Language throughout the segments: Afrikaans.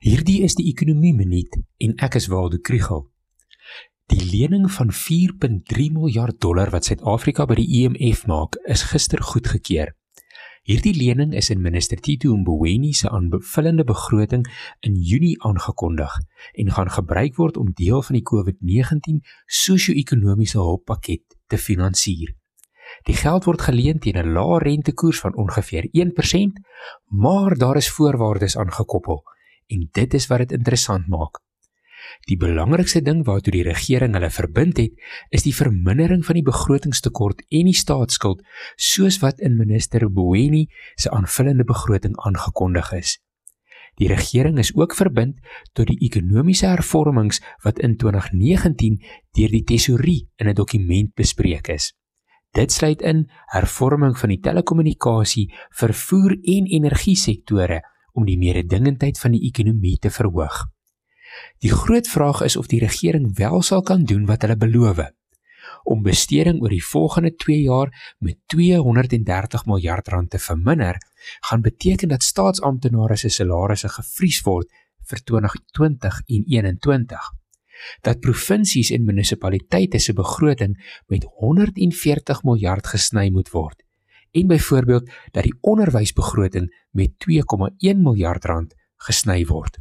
Hierdie is die ekonomie minuut en ek is Waldo Krugel. Die lening van 4.3 miljard dollar wat Suid-Afrika by die IMF e maak, is gister goedgekeur. Hierdie lening is in minister Tito Mboweni se aanbevullende begroting in Junie aangekondig en gaan gebruik word om deel van die COVID-19 sosio-ekonomiese hulppakket te finansier. Die geld word geleen teen 'n lae rentekoers van ongeveer 1%, maar daar is voorwaardes aangekoppel en dit is wat dit interessant maak. Die belangrikste ding waartoe die regering hulle verbind het, is die vermindering van die begrotingstekort en die staatsskuld, soos wat in minister Boeni se aanvullende begroting aangekondig is. Die regering is ook verbind tot die ekonomiese hervormings wat in 2019 deur die tesourier in 'n dokument bespreek is. Dit sluit in hervorming van die telekommunikasie, vervoer en energie sektore om die mededingendheid van die ekonomie te verhoog. Die groot vraag is of die regering wel sal kan doen wat hulle beloof. Om besteding oor die volgende 2 jaar met 230 miljard rand te verminder, gaan beteken dat staatsamptenare se salarisse gevries word vir 2020 en 2021. Dat provinsies en munisipaliteite se begroting met 140 miljard gesny moet word en byvoorbeeld dat die onderwysbegroting met 2,1 miljard rand gesny word.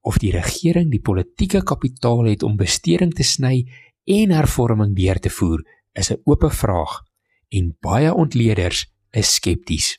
Of die regering die politieke kapitaal het om besteding te sny en hervorming deur te voer, is 'n oop vraag en baie ontleeders is skepties.